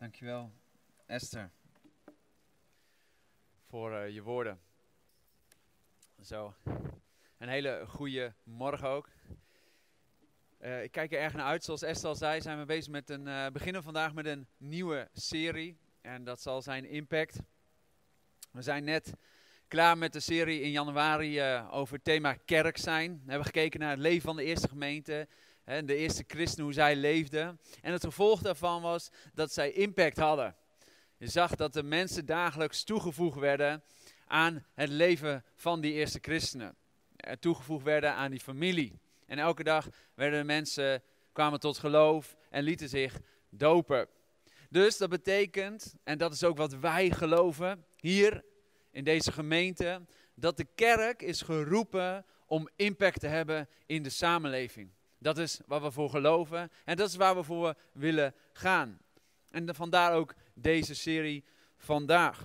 Dankjewel, Esther, voor uh, je woorden. Zo, een hele goede morgen ook. Uh, ik kijk er erg naar uit. Zoals Esther al zei, zijn we bezig met een, uh, beginnen vandaag met een nieuwe serie. En dat zal zijn Impact. We zijn net klaar met de serie in januari over het thema kerk zijn. We hebben gekeken naar het leven van de eerste gemeente de eerste christenen, hoe zij leefden. En het gevolg daarvan was dat zij impact hadden. Je zag dat de mensen dagelijks toegevoegd werden aan het leven van die eerste christenen. Toegevoegd werden aan die familie. En elke dag werden de mensen, kwamen tot geloof en lieten zich dopen. Dus dat betekent, en dat is ook wat wij geloven hier in deze gemeente, dat de kerk is geroepen om impact te hebben in de samenleving. Dat is waar we voor geloven en dat is waar we voor willen gaan. En vandaar ook deze serie vandaag.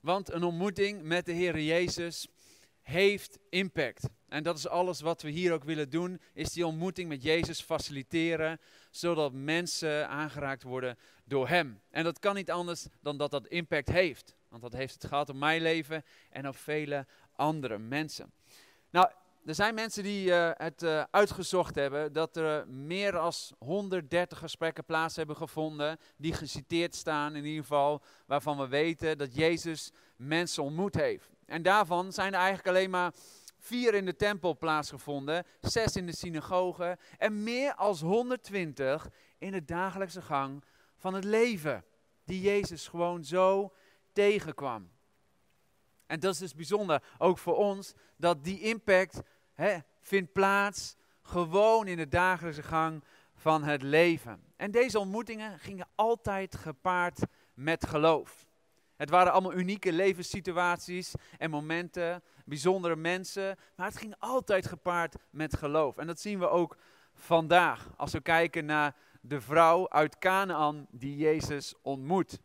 Want een ontmoeting met de Heer Jezus heeft impact. En dat is alles wat we hier ook willen doen, is die ontmoeting met Jezus faciliteren, zodat mensen aangeraakt worden door Hem. En dat kan niet anders dan dat dat impact heeft. Want dat heeft het gehad op mijn leven en op vele andere mensen. Nou, er zijn mensen die uh, het uh, uitgezocht hebben dat er meer dan 130 gesprekken plaats hebben gevonden, die geciteerd staan in ieder geval, waarvan we weten dat Jezus mensen ontmoet heeft. En daarvan zijn er eigenlijk alleen maar vier in de tempel plaatsgevonden, zes in de synagoge en meer als 120 in de dagelijkse gang van het leven, die Jezus gewoon zo tegenkwam. En dat is dus bijzonder, ook voor ons, dat die impact hè, vindt plaats gewoon in de dagelijkse gang van het leven. En deze ontmoetingen gingen altijd gepaard met geloof. Het waren allemaal unieke levenssituaties en momenten, bijzondere mensen, maar het ging altijd gepaard met geloof. En dat zien we ook vandaag als we kijken naar de vrouw uit Canaan die Jezus ontmoet.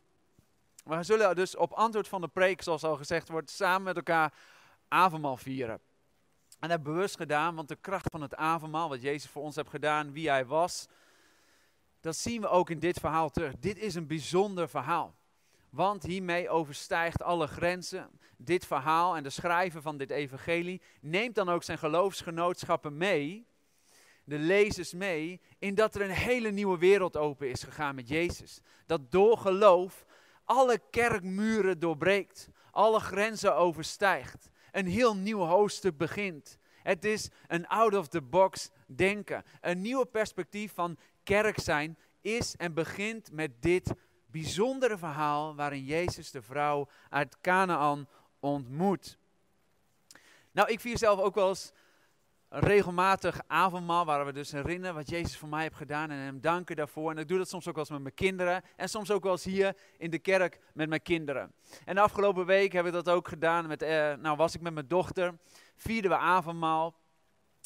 We zullen dus op antwoord van de preek, zoals al gezegd wordt, samen met elkaar avondmaal vieren. En dat bewust gedaan, want de kracht van het avondmaal, wat Jezus voor ons heeft gedaan, wie hij was, dat zien we ook in dit verhaal terug. Dit is een bijzonder verhaal. Want hiermee overstijgt alle grenzen. Dit verhaal en de schrijver van dit evangelie neemt dan ook zijn geloofsgenootschappen mee, de lezers mee, in dat er een hele nieuwe wereld open is gegaan met Jezus. Dat door geloof alle kerkmuren doorbreekt, alle grenzen overstijgt een heel nieuw hoofdstuk begint. Het is een out-of-the-box denken. Een nieuwe perspectief van kerk zijn is en begint met dit bijzondere verhaal waarin Jezus de vrouw uit Canaan ontmoet. Nou, ik vier zelf ook wel eens regelmatig avondmaal, waar we dus herinneren wat Jezus voor mij heeft gedaan en hem danken daarvoor. En ik doe dat soms ook wel eens met mijn kinderen en soms ook wel eens hier in de kerk met mijn kinderen. En de afgelopen week hebben we dat ook gedaan. Met, eh, nou was ik met mijn dochter, vierden we avondmaal.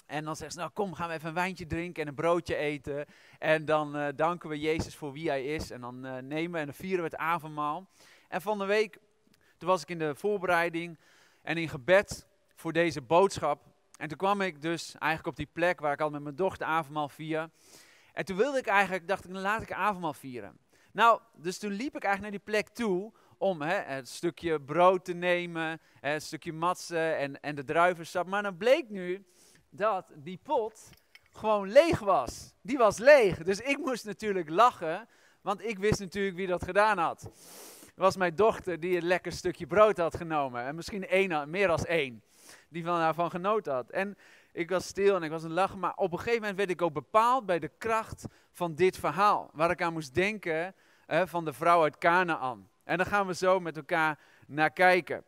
En dan zegt ze, nou kom, gaan we even een wijntje drinken en een broodje eten. En dan uh, danken we Jezus voor wie hij is. En dan uh, nemen we en vieren we het avondmaal. En van de week, toen was ik in de voorbereiding en in gebed voor deze boodschap. En toen kwam ik dus eigenlijk op die plek waar ik al met mijn dochter avondmaal vier. En toen wilde ik eigenlijk, dacht ik, dan laat ik avondmaal vieren. Nou, dus toen liep ik eigenlijk naar die plek toe om hè, het stukje brood te nemen, hè, het stukje matsen en, en de druivensap. Maar dan bleek nu dat die pot gewoon leeg was. Die was leeg. Dus ik moest natuurlijk lachen, want ik wist natuurlijk wie dat gedaan had. Het was mijn dochter die een lekker stukje brood had genomen. En misschien één, meer dan één die van daarvan genoten had. En ik was stil en ik was een lachen, maar op een gegeven moment werd ik ook bepaald bij de kracht van dit verhaal. Waar ik aan moest denken van de vrouw uit Canaan. En daar gaan we zo met elkaar naar kijken.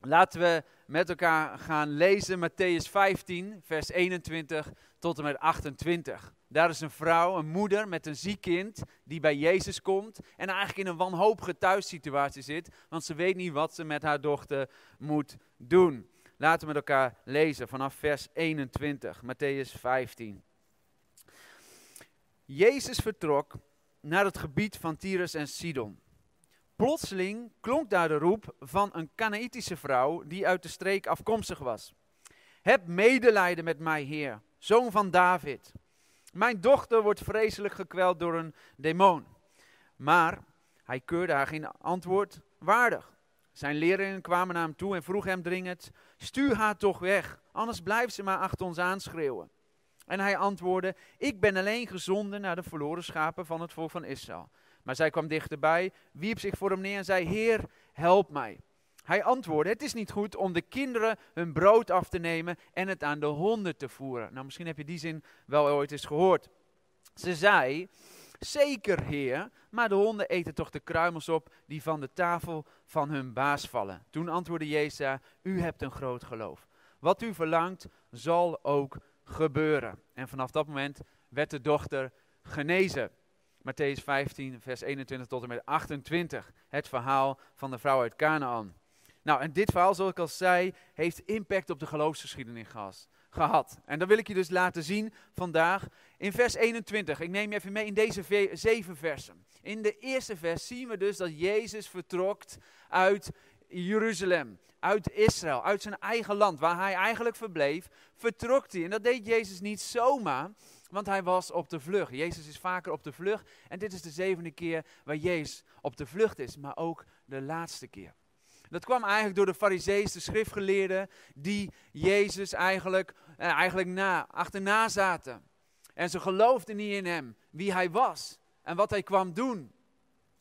Laten we met elkaar gaan lezen Matthäus 15, vers 21 tot en met 28. Daar is een vrouw, een moeder met een ziek kind die bij Jezus komt en eigenlijk in een wanhopige thuissituatie zit, want ze weet niet wat ze met haar dochter moet doen. Laten we met elkaar lezen vanaf vers 21, Matthäus 15. Jezus vertrok naar het gebied van Tyrus en Sidon. Plotseling klonk daar de roep van een Canaïtische vrouw die uit de streek afkomstig was. Heb medelijden met mij, Heer, zoon van David. Mijn dochter wordt vreselijk gekweld door een demon. Maar Hij keurde haar geen antwoord waardig. Zijn leerlingen kwamen naar hem toe en vroegen hem dringend: Stuur haar toch weg, anders blijft ze maar achter ons aanschreeuwen. En hij antwoordde: Ik ben alleen gezonden naar de verloren schapen van het volk van Israël. Maar zij kwam dichterbij, wierp zich voor hem neer en zei: Heer, help mij. Hij antwoordde: Het is niet goed om de kinderen hun brood af te nemen en het aan de honden te voeren. Nou, misschien heb je die zin wel ooit eens gehoord. Ze zei: Zeker, heer, maar de honden eten toch de kruimels op die van de tafel van hun baas vallen. Toen antwoordde Jezus: U hebt een groot geloof. Wat u verlangt, zal ook gebeuren. En vanaf dat moment werd de dochter genezen. Matthäus 15, vers 21 tot en met 28. Het verhaal van de vrouw uit Canaan. Nou, en dit verhaal, zoals ik al zei, heeft impact op de geloofsgeschiedenis gehad. En dat wil ik je dus laten zien vandaag in vers 21. Ik neem je even mee in deze zeven versen. In de eerste vers zien we dus dat Jezus vertrok uit Jeruzalem, uit Israël, uit zijn eigen land, waar hij eigenlijk verbleef, vertrok hij. En dat deed Jezus niet zomaar, want hij was op de vlucht. Jezus is vaker op de vlucht en dit is de zevende keer waar Jezus op de vlucht is, maar ook de laatste keer. Dat kwam eigenlijk door de fariseeën, de schriftgeleerden, die Jezus eigenlijk, eh, eigenlijk na, achterna zaten. En ze geloofden niet in hem, wie hij was en wat hij kwam doen.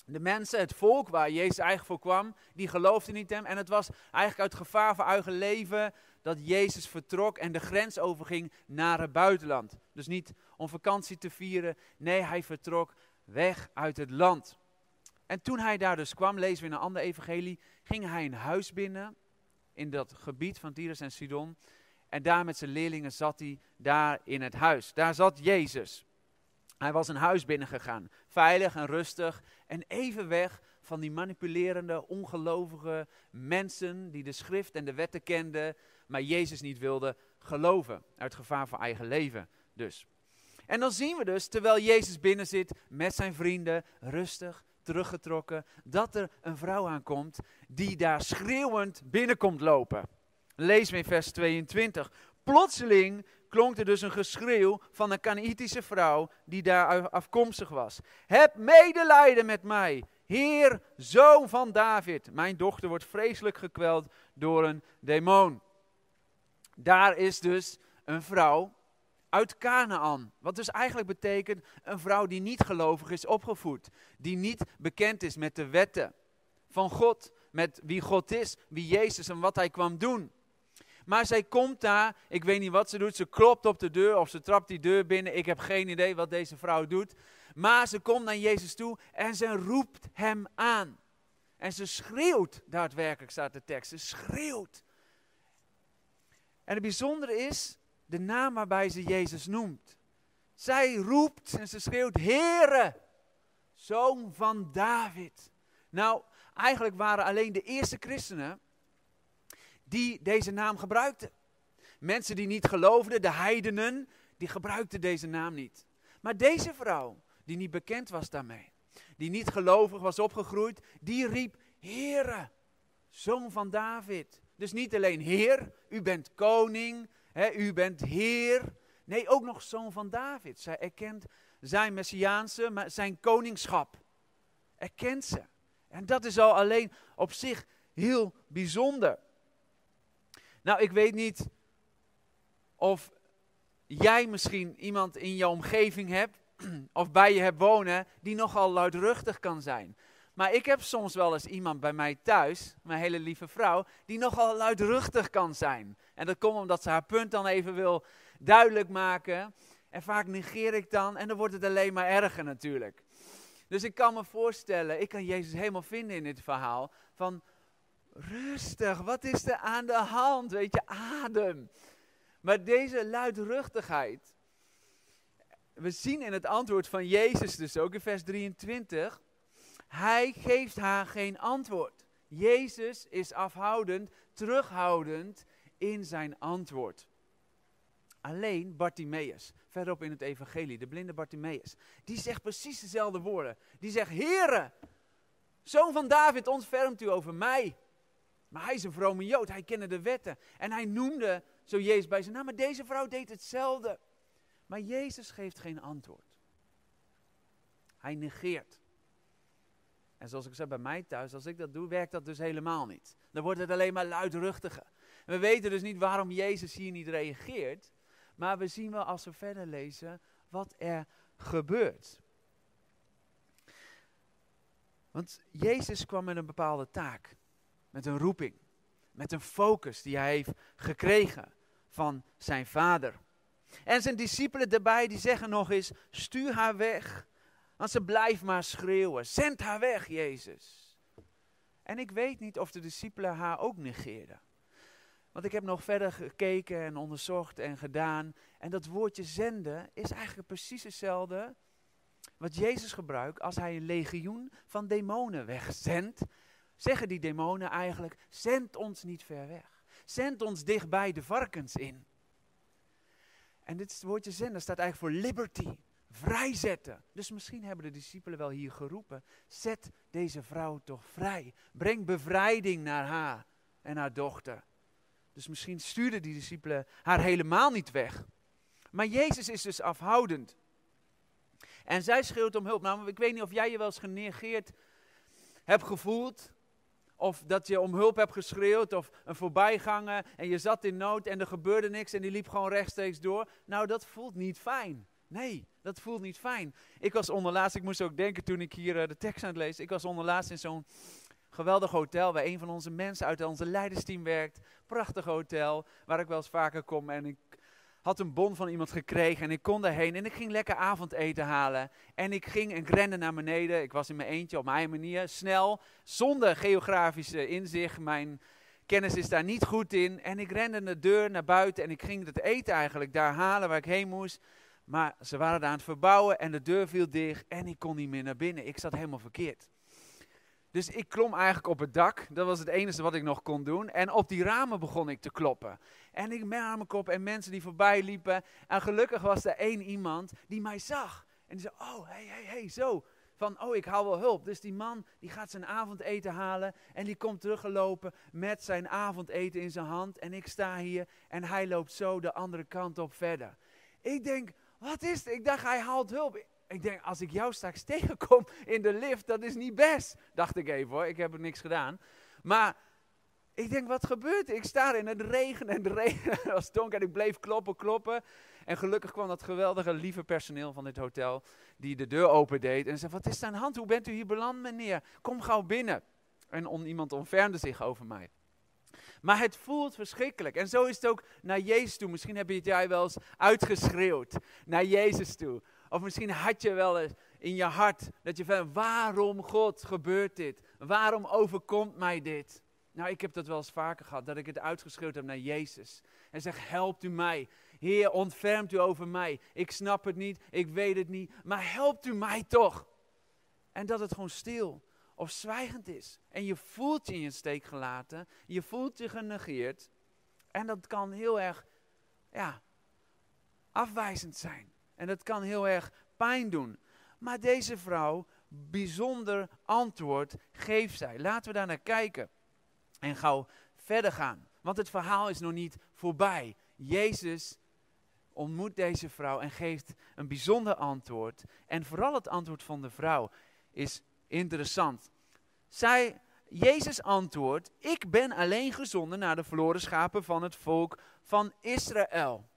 De mensen, het volk waar Jezus eigenlijk voor kwam, die geloofden niet hem. En het was eigenlijk uit gevaar voor eigen leven dat Jezus vertrok en de grens overging naar het buitenland. Dus niet om vakantie te vieren, nee, hij vertrok weg uit het land. En toen hij daar dus kwam, lezen we in een ander evangelie, ging hij een huis binnen in dat gebied van Tyrus en Sidon. En daar met zijn leerlingen zat hij daar in het huis. Daar zat Jezus. Hij was een huis binnengegaan, veilig en rustig en even weg van die manipulerende, ongelovige mensen die de schrift en de wetten kenden, maar Jezus niet wilden geloven, uit gevaar voor eigen leven dus. En dan zien we dus, terwijl Jezus binnen zit met zijn vrienden, rustig, teruggetrokken, dat er een vrouw aankomt die daar schreeuwend binnenkomt lopen. Lees me in vers 22. Plotseling klonk er dus een geschreeuw van een Canaïtische vrouw die daar afkomstig was. Heb medelijden met mij, Heer, zoon van David. Mijn dochter wordt vreselijk gekweld door een demon. Daar is dus een vrouw uit Canaan. Wat dus eigenlijk betekent een vrouw die niet gelovig is opgevoed. Die niet bekend is met de wetten van God. Met wie God is, wie Jezus en wat hij kwam doen. Maar zij komt daar, ik weet niet wat ze doet, ze klopt op de deur of ze trapt die deur binnen. Ik heb geen idee wat deze vrouw doet. Maar ze komt naar Jezus toe en ze roept hem aan. En ze schreeuwt, daadwerkelijk staat de tekst, ze schreeuwt. En het bijzondere is de naam waarbij ze Jezus noemt. Zij roept en ze schreeuwt, Heere, zoon van David. Nou, eigenlijk waren alleen de eerste christenen die deze naam gebruikten. Mensen die niet geloofden, de heidenen, die gebruikten deze naam niet. Maar deze vrouw, die niet bekend was daarmee, die niet gelovig was opgegroeid, die riep, Heere, zoon van David. Dus niet alleen Heer, u bent koning, u bent Heer. Nee, ook nog zoon van David. Zij erkent zijn messiaanse, zijn koningschap. Erkent ze. En dat is al alleen op zich heel bijzonder. Nou, ik weet niet of jij misschien iemand in je omgeving hebt, of bij je hebt wonen, die nogal luidruchtig kan zijn. Maar ik heb soms wel eens iemand bij mij thuis, mijn hele lieve vrouw, die nogal luidruchtig kan zijn. En dat komt omdat ze haar punt dan even wil duidelijk maken. En vaak negeer ik dan en dan wordt het alleen maar erger natuurlijk. Dus ik kan me voorstellen, ik kan Jezus helemaal vinden in dit verhaal. Van rustig, wat is er aan de hand? Weet je, adem. Maar deze luidruchtigheid, we zien in het antwoord van Jezus dus ook in vers 23, hij geeft haar geen antwoord. Jezus is afhoudend, terughoudend in zijn antwoord. Alleen Bartimaeus, verderop in het evangelie, de blinde Bartimaeus, die zegt precies dezelfde woorden. Die zegt, Heere, zoon van David, ontfermt u over mij. Maar hij is een vrome Jood, hij kende de wetten. En hij noemde zo Jezus bij zijn naam, maar deze vrouw deed hetzelfde. Maar Jezus geeft geen antwoord. Hij negeert. En zoals ik zei bij mij thuis, als ik dat doe, werkt dat dus helemaal niet. Dan wordt het alleen maar luidruchtiger. we weten dus niet waarom Jezus hier niet reageert. Maar we zien wel als we verder lezen wat er gebeurt. Want Jezus kwam met een bepaalde taak, met een roeping, met een focus die hij heeft gekregen van zijn vader. En zijn discipelen daarbij die zeggen nog eens, stuur haar weg, want ze blijft maar schreeuwen. Zend haar weg, Jezus. En ik weet niet of de discipelen haar ook negeerden. Want ik heb nog verder gekeken en onderzocht en gedaan. En dat woordje zenden is eigenlijk precies hetzelfde wat Jezus gebruikt als hij een legioen van demonen wegzendt. Zeggen die demonen eigenlijk, zend ons niet ver weg. Zend ons dichtbij de varkens in. En dit woordje zenden staat eigenlijk voor liberty, vrijzetten. Dus misschien hebben de discipelen wel hier geroepen, zet deze vrouw toch vrij. Breng bevrijding naar haar en haar dochter. Dus misschien stuurden die discipelen haar helemaal niet weg. Maar Jezus is dus afhoudend. En zij schreeuwt om hulp. Nou, ik weet niet of jij je wel eens genegeerd hebt gevoeld. Of dat je om hulp hebt geschreeuwd. Of een voorbijganger. En je zat in nood en er gebeurde niks. En die liep gewoon rechtstreeks door. Nou, dat voelt niet fijn. Nee, dat voelt niet fijn. Ik was onderlaatst, ik moest ook denken toen ik hier eh, de tekst aan het lezen. Ik was onderlaatst in zo'n geweldig hotel waar een van onze mensen uit onze leidersteam werkt. Prachtig hotel, waar ik wel eens vaker kom. En ik had een bon van iemand gekregen en ik kon daarheen en ik ging lekker avondeten halen. En ik ging en rende naar beneden. Ik was in mijn eentje op mijn manier, snel, zonder geografische inzicht. Mijn kennis is daar niet goed in. En ik rende de deur naar buiten en ik ging het eten eigenlijk daar halen waar ik heen moest. Maar ze waren daar aan het verbouwen en de deur viel dicht en ik kon niet meer naar binnen. Ik zat helemaal verkeerd. Dus ik klom eigenlijk op het dak. Dat was het enige wat ik nog kon doen. En op die ramen begon ik te kloppen. En ik met mijn kop en mensen die voorbij liepen. En gelukkig was er één iemand die mij zag. En die zei, oh, hé, hé, hé, zo. Van, oh, ik haal wel hulp. Dus die man, die gaat zijn avondeten halen. En die komt teruggelopen met zijn avondeten in zijn hand. En ik sta hier en hij loopt zo de andere kant op verder. Ik denk, wat is het? Ik dacht, hij haalt hulp. Ik denk, als ik jou straks tegenkom in de lift, dat is niet best. Dacht ik even hoor, ik heb er niks gedaan. Maar ik denk, wat gebeurt? Ik sta in het regen en de regen was donker en ik bleef kloppen, kloppen. En gelukkig kwam dat geweldige, lieve personeel van dit hotel, die de deur opendeed. En zei, wat is aan de hand? Hoe bent u hier beland, meneer? Kom gauw binnen. En on, iemand ontfermde zich over mij. Maar het voelt verschrikkelijk. En zo is het ook naar Jezus toe. Misschien heb je het jij wel eens uitgeschreeuwd naar Jezus toe. Of misschien had je wel eens in je hart dat je van waarom God gebeurt dit? Waarom overkomt mij dit? Nou, ik heb dat wel eens vaker gehad, dat ik het uitgeschreeuwd heb naar Jezus. En zeg, helpt u mij. Heer, ontfermt u over mij. Ik snap het niet, ik weet het niet, maar helpt u mij toch. En dat het gewoon stil of zwijgend is. En je voelt je in je steek gelaten, je voelt je genegeerd. En dat kan heel erg, ja, afwijzend zijn. En dat kan heel erg pijn doen. Maar deze vrouw, bijzonder antwoord geeft zij. Laten we daar naar kijken. En gauw verder gaan. Want het verhaal is nog niet voorbij. Jezus ontmoet deze vrouw en geeft een bijzonder antwoord. En vooral het antwoord van de vrouw is interessant. Zij, Jezus antwoordt, ik ben alleen gezonden naar de verloren schapen van het volk van Israël.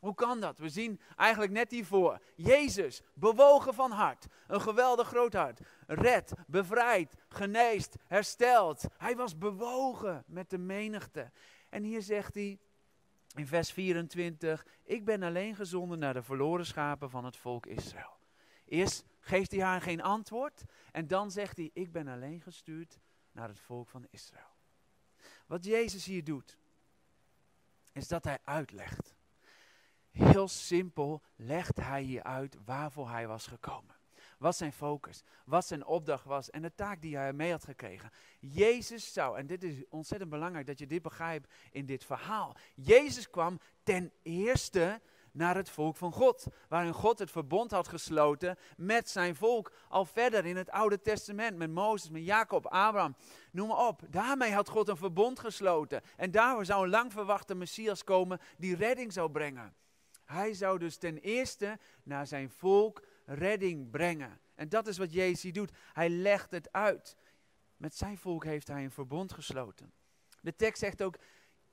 Hoe kan dat? We zien eigenlijk net hiervoor. Jezus, bewogen van hart. Een geweldig groot hart. Red, bevrijd, geneest, hersteld. Hij was bewogen met de menigte. En hier zegt hij in vers 24: Ik ben alleen gezonden naar de verloren schapen van het volk Israël. Eerst geeft hij haar geen antwoord. En dan zegt hij: Ik ben alleen gestuurd naar het volk van Israël. Wat Jezus hier doet, is dat hij uitlegt Heel simpel legt hij hier uit waarvoor hij was gekomen. Wat zijn focus, wat zijn opdracht was en de taak die hij mee had gekregen. Jezus zou, en dit is ontzettend belangrijk dat je dit begrijpt in dit verhaal. Jezus kwam ten eerste naar het volk van God. Waarin God het verbond had gesloten met zijn volk. Al verder in het Oude Testament met Mozes, met Jacob, Abraham, noem maar op. Daarmee had God een verbond gesloten. En daarvoor zou een lang verwachte Messias komen die redding zou brengen. Hij zou dus ten eerste naar zijn volk redding brengen. En dat is wat Jezus doet. Hij legt het uit. Met zijn volk heeft hij een verbond gesloten. De tekst zegt ook,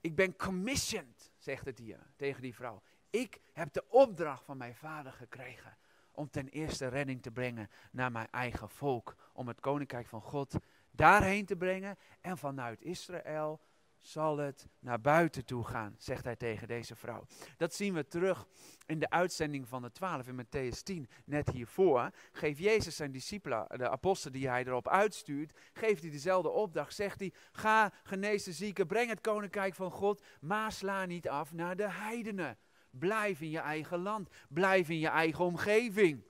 ik ben commissioned, zegt het hier tegen die vrouw. Ik heb de opdracht van mijn vader gekregen om ten eerste redding te brengen naar mijn eigen volk. Om het koninkrijk van God daarheen te brengen. En vanuit Israël zal het naar buiten toe gaan, zegt hij tegen deze vrouw. Dat zien we terug in de uitzending van de twaalf in Matthäus 10. Net hiervoor geeft Jezus zijn discipelen, de apostelen die hij erop uitstuurt, geeft hij dezelfde opdracht. Zegt hij, ga genees de zieken, breng het koninkrijk van God, maar sla niet af naar de heidenen. Blijf in je eigen land, blijf in je eigen omgeving.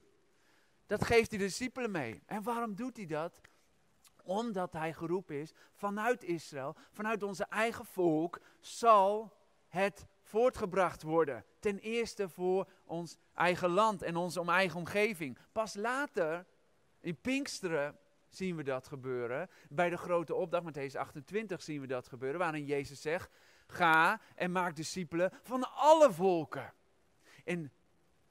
Dat geeft de discipelen mee. En waarom doet hij dat? Omdat hij geroepen is vanuit Israël, vanuit onze eigen volk, zal het voortgebracht worden. Ten eerste voor ons eigen land en onze eigen omgeving. Pas later, in Pinksteren, zien we dat gebeuren. Bij de grote opdracht, deze 28 zien we dat gebeuren, waarin Jezus zegt, ga en maak discipelen van alle volken. In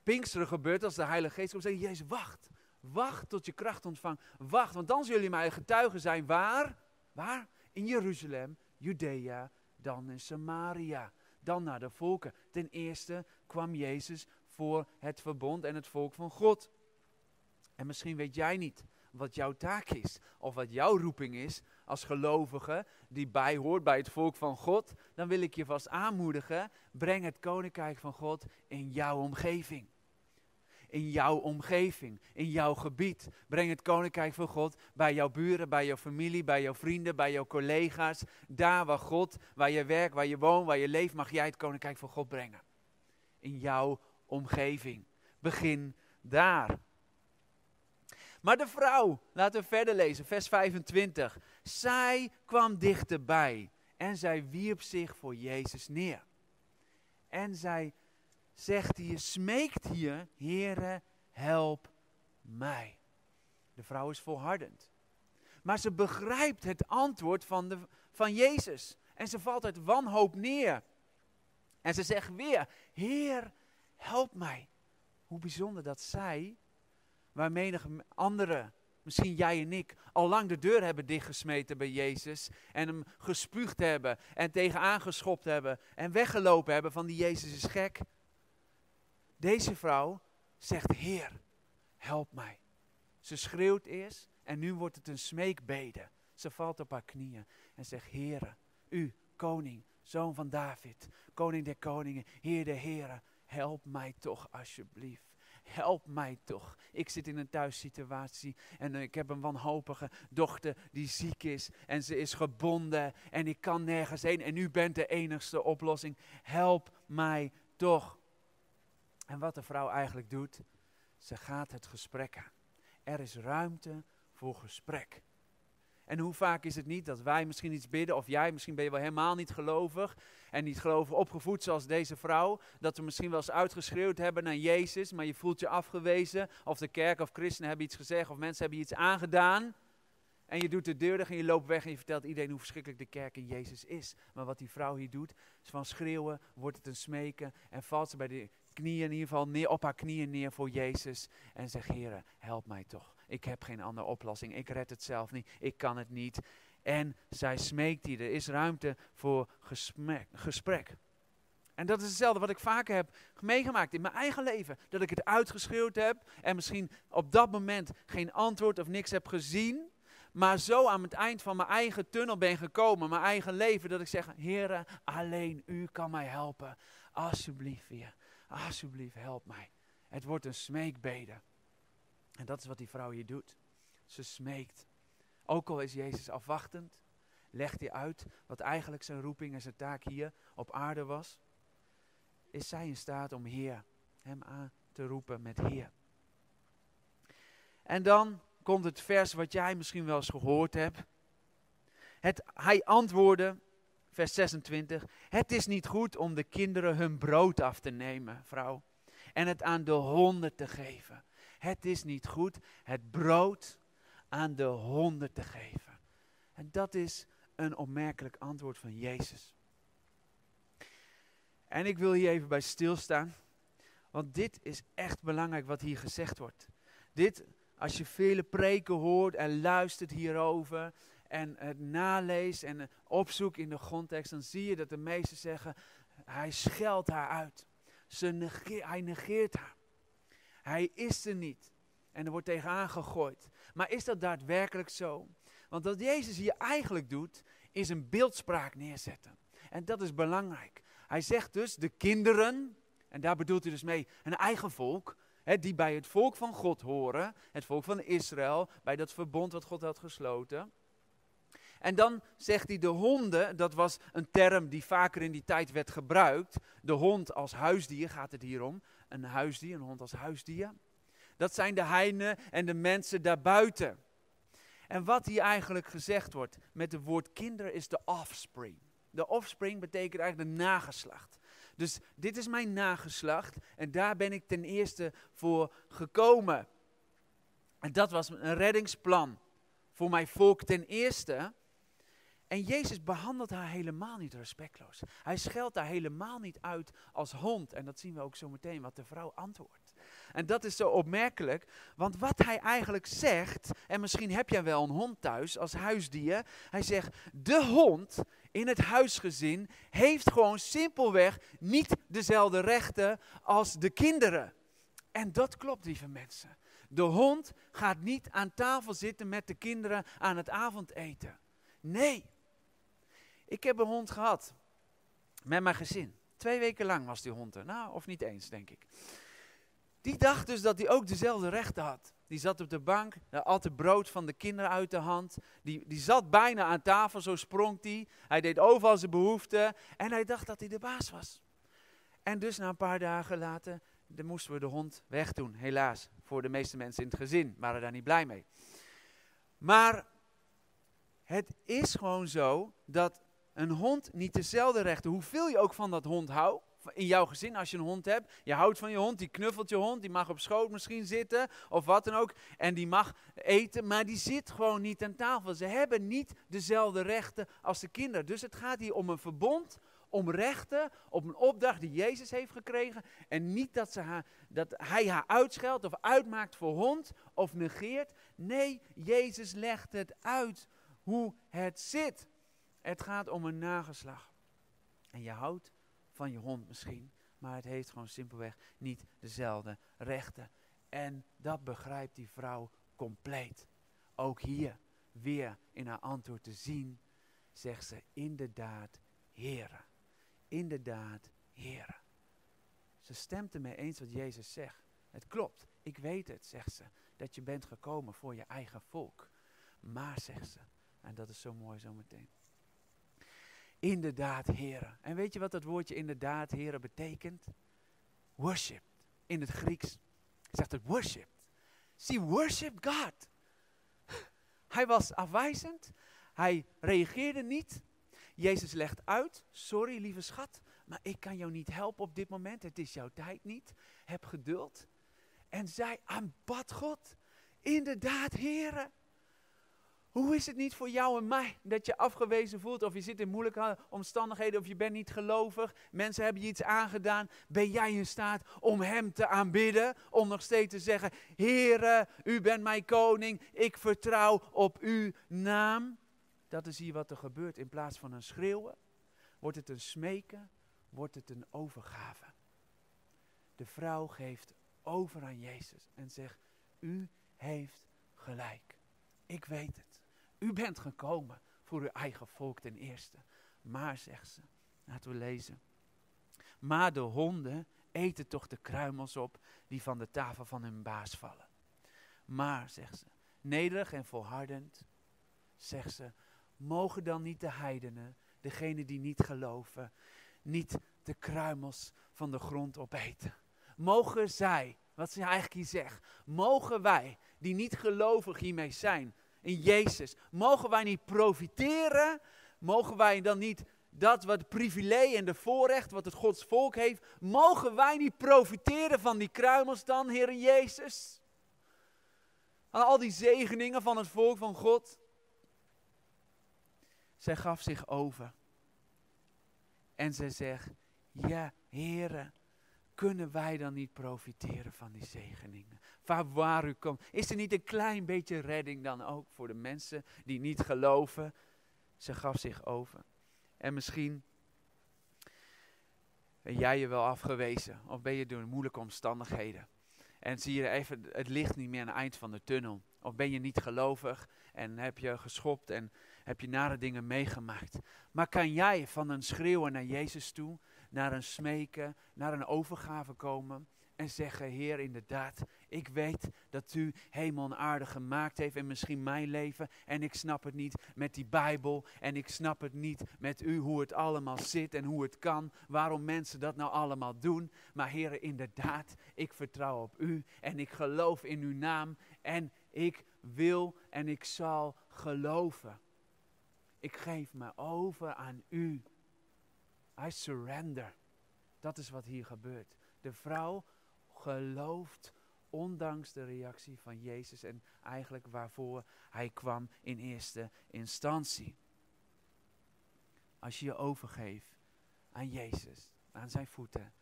Pinksteren gebeurt als de Heilige Geest komt, zegt Jezus, wacht. Wacht tot je kracht ontvangt. Wacht, want dan zullen mijn getuigen zijn. Waar? Waar? In Jeruzalem, Judea, dan in Samaria. Dan naar de volken. Ten eerste kwam Jezus voor het verbond en het volk van God. En misschien weet jij niet wat jouw taak is, of wat jouw roeping is als gelovige die bijhoort bij het volk van God, dan wil ik je vast aanmoedigen, breng het koninkrijk van God in jouw omgeving in jouw omgeving, in jouw gebied. Breng het koninkrijk van God bij jouw buren, bij jouw familie, bij jouw vrienden, bij jouw collega's. Daar waar God, waar je werkt, waar je woont, waar je leeft, mag jij het koninkrijk van God brengen. In jouw omgeving. Begin daar. Maar de vrouw, laten we verder lezen, vers 25. Zij kwam dichterbij en zij wierp zich voor Jezus neer. En zij zegt hier, smeekt hier, Heere, help mij. De vrouw is volhardend. Maar ze begrijpt het antwoord van, de, van Jezus. En ze valt uit wanhoop neer. En ze zegt weer, Heer, help mij. Hoe bijzonder dat zij, waar menige anderen, misschien jij en ik, al lang de deur hebben dichtgesmeten bij Jezus. En hem gespuugd hebben en tegenaan geschopt hebben en weggelopen hebben van die Jezus is gek. Deze vrouw zegt, Heer, help mij. Ze schreeuwt eerst en nu wordt het een smeekbede. Ze valt op haar knieën en zegt, Heere, u, koning, zoon van David, koning der koningen, Heer der heren, help mij toch alsjeblieft. Help mij toch. Ik zit in een thuissituatie en ik heb een wanhopige dochter die ziek is en ze is gebonden en ik kan nergens heen en u bent de enigste oplossing. Help mij toch. En wat de vrouw eigenlijk doet, ze gaat het gesprek aan. Er is ruimte voor gesprek. En hoe vaak is het niet dat wij misschien iets bidden, of jij, misschien ben je wel helemaal niet gelovig en niet gelovig opgevoed zoals deze vrouw, dat we misschien wel eens uitgeschreeuwd hebben naar Jezus, maar je voelt je afgewezen, of de kerk of christenen hebben iets gezegd, of mensen hebben iets aangedaan. En je doet de deur en je loopt weg en je vertelt iedereen hoe verschrikkelijk de kerk in Jezus is. Maar wat die vrouw hier doet, is van schreeuwen, wordt het een smeken en valt ze bij de knieën in ieder geval neer, op haar knieën neer voor Jezus en zegt, Heer, help mij toch. Ik heb geen andere oplossing. Ik red het zelf niet. Ik kan het niet. En zij smeekt hier. Er is ruimte voor gesprek. En dat is hetzelfde wat ik vaker heb meegemaakt in mijn eigen leven. Dat ik het uitgeschreeuwd heb en misschien op dat moment geen antwoord of niks heb gezien. Maar zo aan het eind van mijn eigen tunnel ben gekomen, mijn eigen leven, dat ik zeg, Heer, alleen u kan mij helpen. Alsjeblieft, Heer alsjeblieft help mij. Het wordt een smeekbede. En dat is wat die vrouw hier doet. Ze smeekt. Ook al is Jezus afwachtend, legt hij uit wat eigenlijk zijn roeping en zijn taak hier op aarde was. Is zij in staat om Heer, hem aan te roepen met Heer. En dan komt het vers wat jij misschien wel eens gehoord hebt. Het, hij antwoordde, vers 26. Het is niet goed om de kinderen hun brood af te nemen, vrouw, en het aan de honden te geven. Het is niet goed het brood aan de honden te geven. En dat is een opmerkelijk antwoord van Jezus. En ik wil hier even bij stilstaan, want dit is echt belangrijk wat hier gezegd wordt. dit, als je vele preken hoort en luistert hierover en het naleest en opzoekt in de grondtekst, dan zie je dat de meesten zeggen, hij scheldt haar uit. Ze hij negeert haar. Hij is er niet. En er wordt tegenaan gegooid. Maar is dat daadwerkelijk zo? Want wat Jezus hier eigenlijk doet, is een beeldspraak neerzetten. En dat is belangrijk. Hij zegt dus de kinderen, en daar bedoelt hij dus mee een eigen volk, hè, die bij het volk van God horen, het volk van Israël, bij dat verbond wat God had gesloten. En dan zegt hij de honden, dat was een term die vaker in die tijd werd gebruikt. De hond als huisdier gaat het hier om. Een huisdier, een hond als huisdier. Dat zijn de heinen en de mensen daarbuiten. En wat hier eigenlijk gezegd wordt met het woord kinder is de offspring. De offspring betekent eigenlijk de nageslacht. Dus dit is mijn nageslacht en daar ben ik ten eerste voor gekomen. En dat was een reddingsplan voor mijn volk ten eerste. En Jezus behandelt haar helemaal niet respectloos. Hij scheldt haar helemaal niet uit als hond. En dat zien we ook zo meteen wat de vrouw antwoordt. En dat is zo opmerkelijk, want wat hij eigenlijk zegt, en misschien heb jij wel een hond thuis als huisdier. Hij zegt, de hond in het huisgezin heeft gewoon simpelweg niet dezelfde rechten als de kinderen. En dat klopt, lieve mensen. De hond gaat niet aan tafel zitten met de kinderen aan het avondeten. Nee. Ik heb een hond gehad. Met mijn gezin. Twee weken lang was die hond er. Nou, of niet eens, denk ik. Die dacht dus dat hij ook dezelfde rechten had. Die zat op de bank, at het brood van de kinderen uit de hand. Die, die zat bijna aan tafel, zo sprong hij. Hij deed overal zijn behoeften en hij dacht dat hij de baas was. En dus na een paar dagen later dan moesten we de hond wegdoen. Helaas, voor de meeste mensen in het gezin waren daar niet blij mee. Maar het is gewoon zo dat een hond niet dezelfde rechten, hoeveel je ook van dat hond houdt, in jouw gezin als je een hond hebt. Je houdt van je hond, die knuffelt je hond, die mag op schoot misschien zitten of wat dan ook. En die mag eten, maar die zit gewoon niet aan tafel. Ze hebben niet dezelfde rechten als de kinderen. Dus het gaat hier om een verbond, om rechten, op een opdracht die Jezus heeft gekregen. En niet dat, ze haar, dat hij haar uitscheldt of uitmaakt voor hond of negeert. Nee, Jezus legt het uit hoe het zit. Het gaat om een nageslag. En je houdt van je hond misschien, maar het heeft gewoon simpelweg niet dezelfde rechten. En dat begrijpt die vrouw compleet. Ook hier weer in haar antwoord te zien, zegt ze inderdaad, heren. Inderdaad, heren. Ze stemt ermee eens wat Jezus zegt. Het klopt, ik weet het, zegt ze, dat je bent gekomen voor je eigen volk. Maar, zegt ze, en dat is zo mooi zometeen. Inderdaad, heren. En weet je wat dat woordje inderdaad, heren betekent? Worship. In het Grieks zegt het worship. She worship God. Hij was afwijzend. Hij reageerde niet. Jezus legt uit, sorry lieve schat, maar ik kan jou niet helpen op dit moment. Het is jouw tijd niet. Heb geduld. En zij aanbad God. Inderdaad, heren. Hoe is het niet voor jou en mij dat je afgewezen voelt of je zit in moeilijke omstandigheden of je bent niet gelovig, mensen hebben je iets aangedaan, ben jij in staat om Hem te aanbidden, om nog steeds te zeggen, Heere, U bent mijn koning, ik vertrouw op Uw naam. Dat is hier wat er gebeurt. In plaats van een schreeuwen, wordt het een smeken, wordt het een overgave. De vrouw geeft over aan Jezus en zegt, U heeft gelijk. Ik weet het. U bent gekomen voor uw eigen volk ten eerste. Maar, zegt ze, laten we lezen. Maar de honden eten toch de kruimels op die van de tafel van hun baas vallen. Maar, zegt ze, nederig en volhardend, zegt ze, mogen dan niet de heidenen, degenen die niet geloven, niet de kruimels van de grond opeten. Mogen zij, wat ze eigenlijk hier zegt, mogen wij, die niet gelovig hiermee zijn, in Jezus. Mogen wij niet profiteren? Mogen wij dan niet dat wat privilege en de voorrecht wat het Gods volk heeft, mogen wij niet profiteren van die kruimels dan, Heer Jezus? Aan al die zegeningen van het volk van God. Zij gaf zich over. En zij zegt, ja, Heere, kunnen wij dan niet profiteren van die zegeningen? Waar, waar u komt. Is er niet een klein beetje redding dan ook voor de mensen die niet geloven? Ze gaf zich over. En misschien ben jij je wel afgewezen of ben je door moeilijke omstandigheden. En zie je even het licht niet meer aan het eind van de tunnel. Of ben je niet gelovig en heb je geschopt en heb je nare dingen meegemaakt. Maar kan jij van een schreeuwen naar Jezus toe, naar een smeken, naar een overgave komen en zeggen, Heer, inderdaad, ik weet dat u hemel en aarde gemaakt heeft en misschien mijn leven. En ik snap het niet met die Bijbel. En ik snap het niet met u hoe het allemaal zit en hoe het kan. Waarom mensen dat nou allemaal doen. Maar Heer, inderdaad, ik vertrouw op u. En ik geloof in uw naam. En ik wil en ik zal geloven. Ik geef me over aan u. I surrender. Dat is wat hier gebeurt. De vrouw gelooft ondanks de reactie van Jezus en eigenlijk waarvoor hij kwam in eerste instantie. Als je je overgeeft aan Jezus, aan zijn voeten,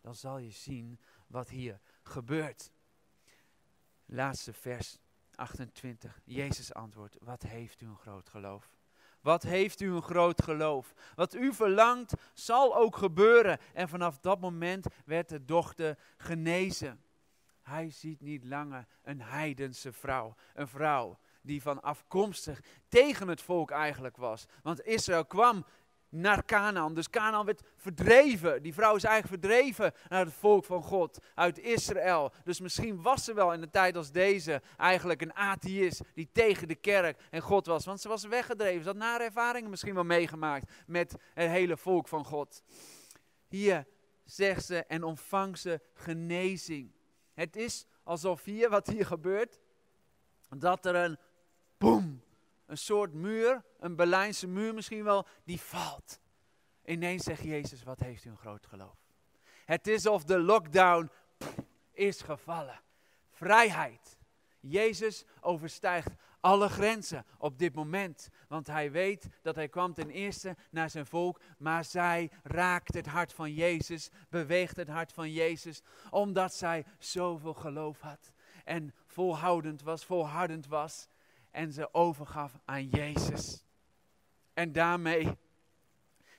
dan zal je zien wat hier gebeurt. Laatste vers 28. Jezus antwoordt, wat heeft u een groot geloof? Wat heeft u een groot geloof? Wat u verlangt, zal ook gebeuren. En vanaf dat moment werd de dochter genezen. Hij ziet niet langer een heidense vrouw. Een vrouw die van afkomstig tegen het volk eigenlijk was. Want Israël kwam naar Canaan. Dus Canaan werd verdreven. Die vrouw is eigenlijk verdreven naar het volk van God. Uit Israël. Dus misschien was ze wel in een tijd als deze eigenlijk een atheïst. Die tegen de kerk en God was. Want ze was weggedreven. Ze had nare ervaringen misschien wel meegemaakt. Met het hele volk van God. Hier zegt ze en ontvangt ze genezing. Het is alsof hier, wat hier gebeurt, dat er een boem, een soort muur, een Berlijnse muur misschien wel, die valt. Ineens zegt Jezus, wat heeft u een groot geloof. Het is of de lockdown is gevallen. Vrijheid. Jezus overstijgt alle grenzen op dit moment. Want hij weet dat hij kwam ten eerste naar zijn volk, maar zij raakt het hart van Jezus, beweegt het hart van Jezus, omdat zij zoveel geloof had. En volhoudend was, volhardend was. En ze overgaf aan Jezus. En daarmee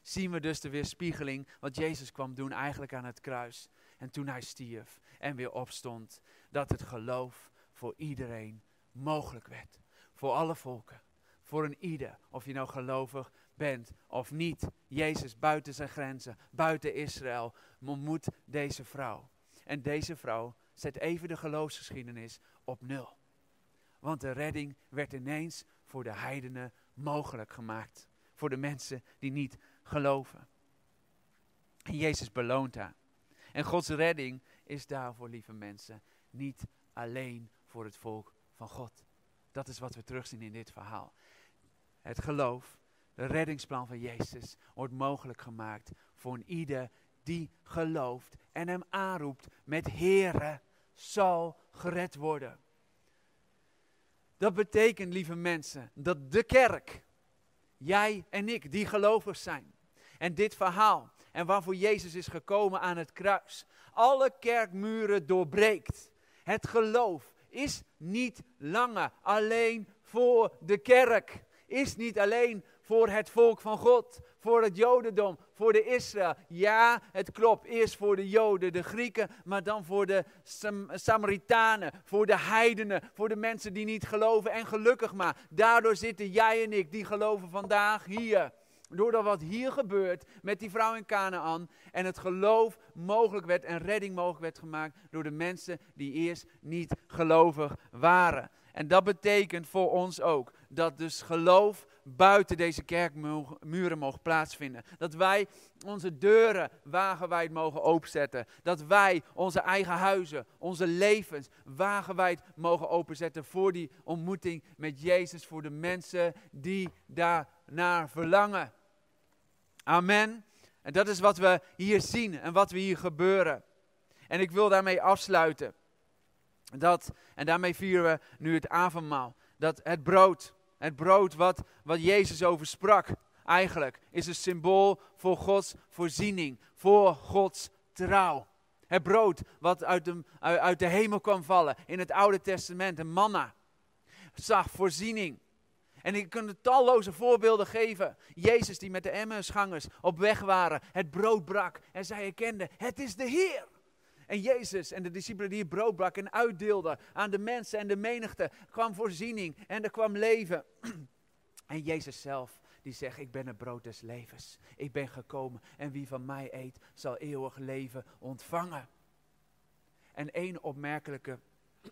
zien we dus de weerspiegeling wat Jezus kwam doen eigenlijk aan het kruis. En toen hij stierf en weer opstond, dat het geloof voor iedereen mogelijk werd voor alle volken. Voor een ieder, of je nou gelovig bent of niet. Jezus buiten zijn grenzen, buiten Israël, ontmoet deze vrouw. En deze vrouw zet even de geloofsgeschiedenis op nul. Want de redding werd ineens voor de heidenen mogelijk gemaakt. Voor de mensen die niet geloven. En Jezus beloont haar. En Gods redding is daarvoor, lieve mensen, niet alleen voor het volk van God. Dat is wat we terugzien in dit verhaal. Het geloof, de reddingsplan van Jezus, wordt mogelijk gemaakt voor een ieder die gelooft en hem aanroept met Heere, zal gered worden. Dat betekent, lieve mensen, dat de kerk, jij en ik, die gelovig zijn, en dit verhaal, en waarvoor Jezus is gekomen aan het kruis, alle kerkmuren doorbreekt. Het geloof is niet langer alleen voor de kerk. Is niet alleen voor het volk van God, voor het Jodendom, voor de Israël. Ja, het klopt, eerst voor de Joden, de Grieken, maar dan voor de Sam Samaritanen, voor de heidenen, voor de mensen die niet geloven. En gelukkig maar, daardoor zitten jij en ik, die geloven vandaag hier. Doordat wat hier gebeurt met die vrouw in Canaan en het geloof mogelijk werd en redding mogelijk werd gemaakt door de mensen die eerst niet gelovig waren. En dat betekent voor ons ook dat dus geloof buiten deze kerkmuren mogen plaatsvinden. Dat wij onze deuren wagenwijd mogen openzetten. Dat wij onze eigen huizen, onze levens wagenwijd mogen openzetten voor die ontmoeting met Jezus, voor de mensen die daar naar verlangen. Amen. En dat is wat we hier zien en wat we hier gebeuren. En ik wil daarmee afsluiten. Dat, en daarmee vieren we nu het avondmaal. Dat het brood, het brood wat, wat Jezus over sprak, eigenlijk is een symbool voor Gods voorziening, voor Gods trouw. Het brood wat uit de, uit de hemel kwam vallen in het Oude Testament, een manna. Zag voorziening. En ik kan talloze voorbeelden geven. Jezus die met de Emmausgangers op weg waren, het brood brak en zij herkenden, het is de Heer. En Jezus en de discipelen die brood brak en uitdeelden aan de mensen en de menigte, kwam voorziening en er kwam leven. En Jezus zelf, die zegt, ik ben het brood des levens. Ik ben gekomen en wie van mij eet, zal eeuwig leven ontvangen. En één opmerkelijke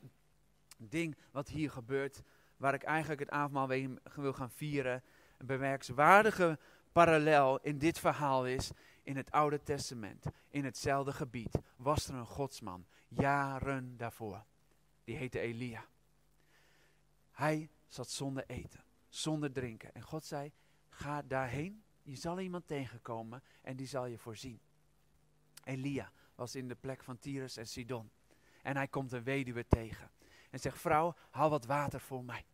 ding wat hier gebeurt, waar ik eigenlijk het avondmaal wil gaan vieren, een bemerkenswaardige parallel in dit verhaal is, in het Oude Testament, in hetzelfde gebied, was er een godsman, jaren daarvoor. Die heette Elia. Hij zat zonder eten, zonder drinken. En God zei, ga daarheen, je zal iemand tegenkomen en die zal je voorzien. Elia was in de plek van Tyrus en Sidon. En hij komt een weduwe tegen. En zegt, vrouw, haal wat water voor mij.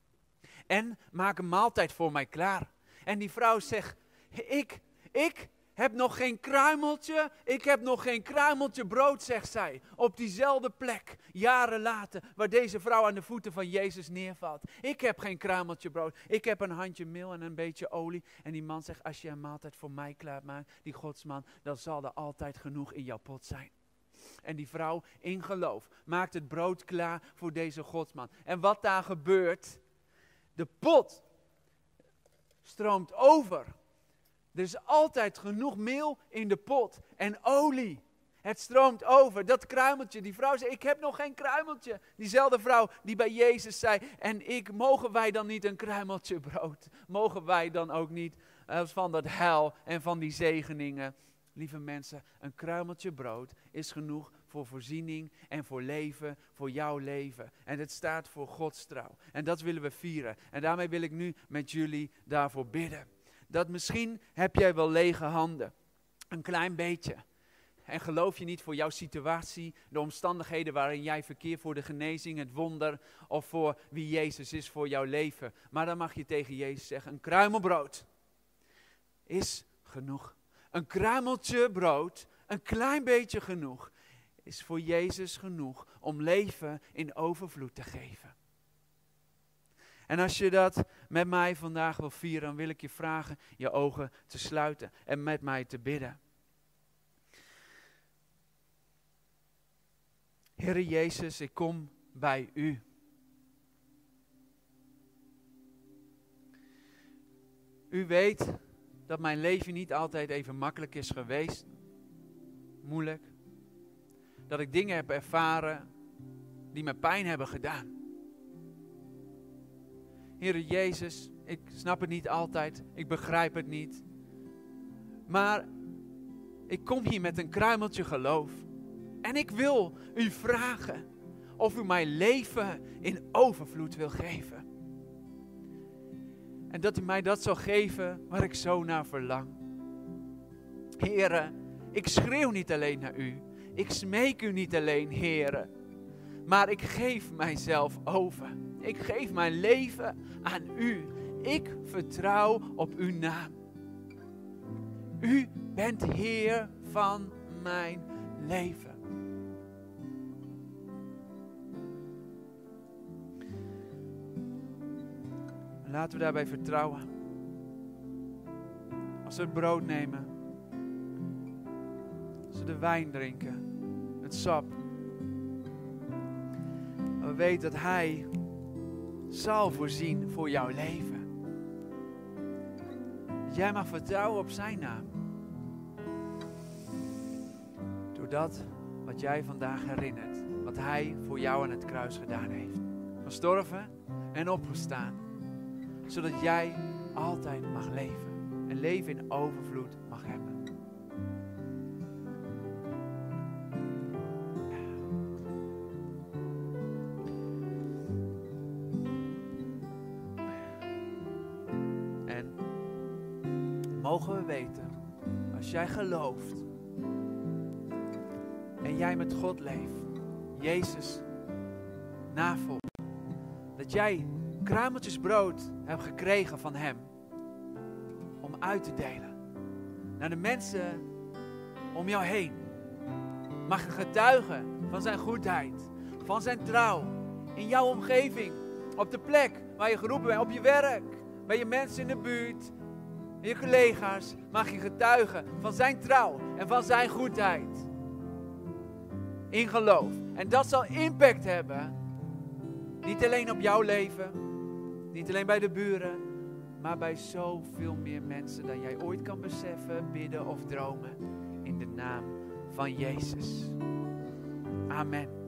En maak een maaltijd voor mij klaar. En die vrouw zegt, ik, ik heb nog geen kruimeltje, ik heb nog geen kruimeltje brood, zegt zij. Op diezelfde plek, jaren later, waar deze vrouw aan de voeten van Jezus neervalt. Ik heb geen kruimeltje brood, ik heb een handje meel en een beetje olie. En die man zegt, als je een maaltijd voor mij klaarmaakt, die godsman, dan zal er altijd genoeg in jouw pot zijn. En die vrouw in geloof maakt het brood klaar voor deze godsman. En wat daar gebeurt, de pot stroomt over. Er is altijd genoeg meel in de pot en olie. Het stroomt over. Dat kruimeltje, die vrouw zei, ik heb nog geen kruimeltje. Diezelfde vrouw die bij Jezus zei, en ik, mogen wij dan niet een kruimeltje brood? Mogen wij dan ook niet uh, van dat hel en van die zegeningen? Lieve mensen, een kruimeltje brood is genoeg voor voorziening en voor leven, voor jouw leven. En het staat voor Gods trouw. En dat willen we vieren. En daarmee wil ik nu met jullie daarvoor bidden. Dat misschien heb jij wel lege handen. Een klein beetje. En geloof je niet voor jouw situatie, de omstandigheden waarin jij verkeert voor de genezing, het wonder of voor wie Jezus is voor jouw leven. Maar dan mag je tegen Jezus zeggen, een kruimelbrood is genoeg. Een kruimeltje brood, een klein beetje genoeg, is voor Jezus genoeg om leven in overvloed te geven. En als je dat met mij vandaag wil vieren, dan wil ik je vragen je ogen te sluiten en met mij te bidden. Heere Jezus, ik kom bij U. U weet dat mijn leven niet altijd even makkelijk is geweest. Moeilijk. Dat ik dingen heb ervaren die me pijn hebben gedaan. Heere Jezus, ik snap het niet altijd, ik begrijp het niet. Maar ik kom hier met een kruimeltje geloof. En ik wil u vragen of u mij leven in overvloed wil geven. En dat u mij dat zal geven waar ik zo naar verlang. Heren, ik schreeuw niet alleen naar u. Ik smeek u niet alleen, heren. Maar ik geef mijzelf over. Ik geef mijn leven aan u. Ik vertrouw op uw naam. U bent Heer van mijn leven. Laten we daarbij vertrouwen. Als we het brood nemen, als we de wijn drinken, het sap. We weten dat Hij zal voorzien voor jouw leven. jij mag vertrouwen op Zijn naam. Door dat wat jij vandaag herinnert, wat Hij voor jou aan het kruis gedaan heeft. Gestorven en opgestaan, zodat jij altijd mag leven. En leven in overvloed mag hebben. Mogen we weten, als jij gelooft en jij met God leeft, Jezus navolgt, dat jij kruimeltjes brood hebt gekregen van Hem om uit te delen naar de mensen om jou heen. mag je getuigen van zijn goedheid, van zijn trouw. In jouw omgeving, op de plek waar je geroepen bent, op je werk, bij je mensen in de buurt, je collega's, mag je getuigen van zijn trouw en van zijn goedheid. In geloof. En dat zal impact hebben. Niet alleen op jouw leven, niet alleen bij de buren, maar bij zoveel meer mensen dan jij ooit kan beseffen, bidden of dromen. In de naam van Jezus. Amen.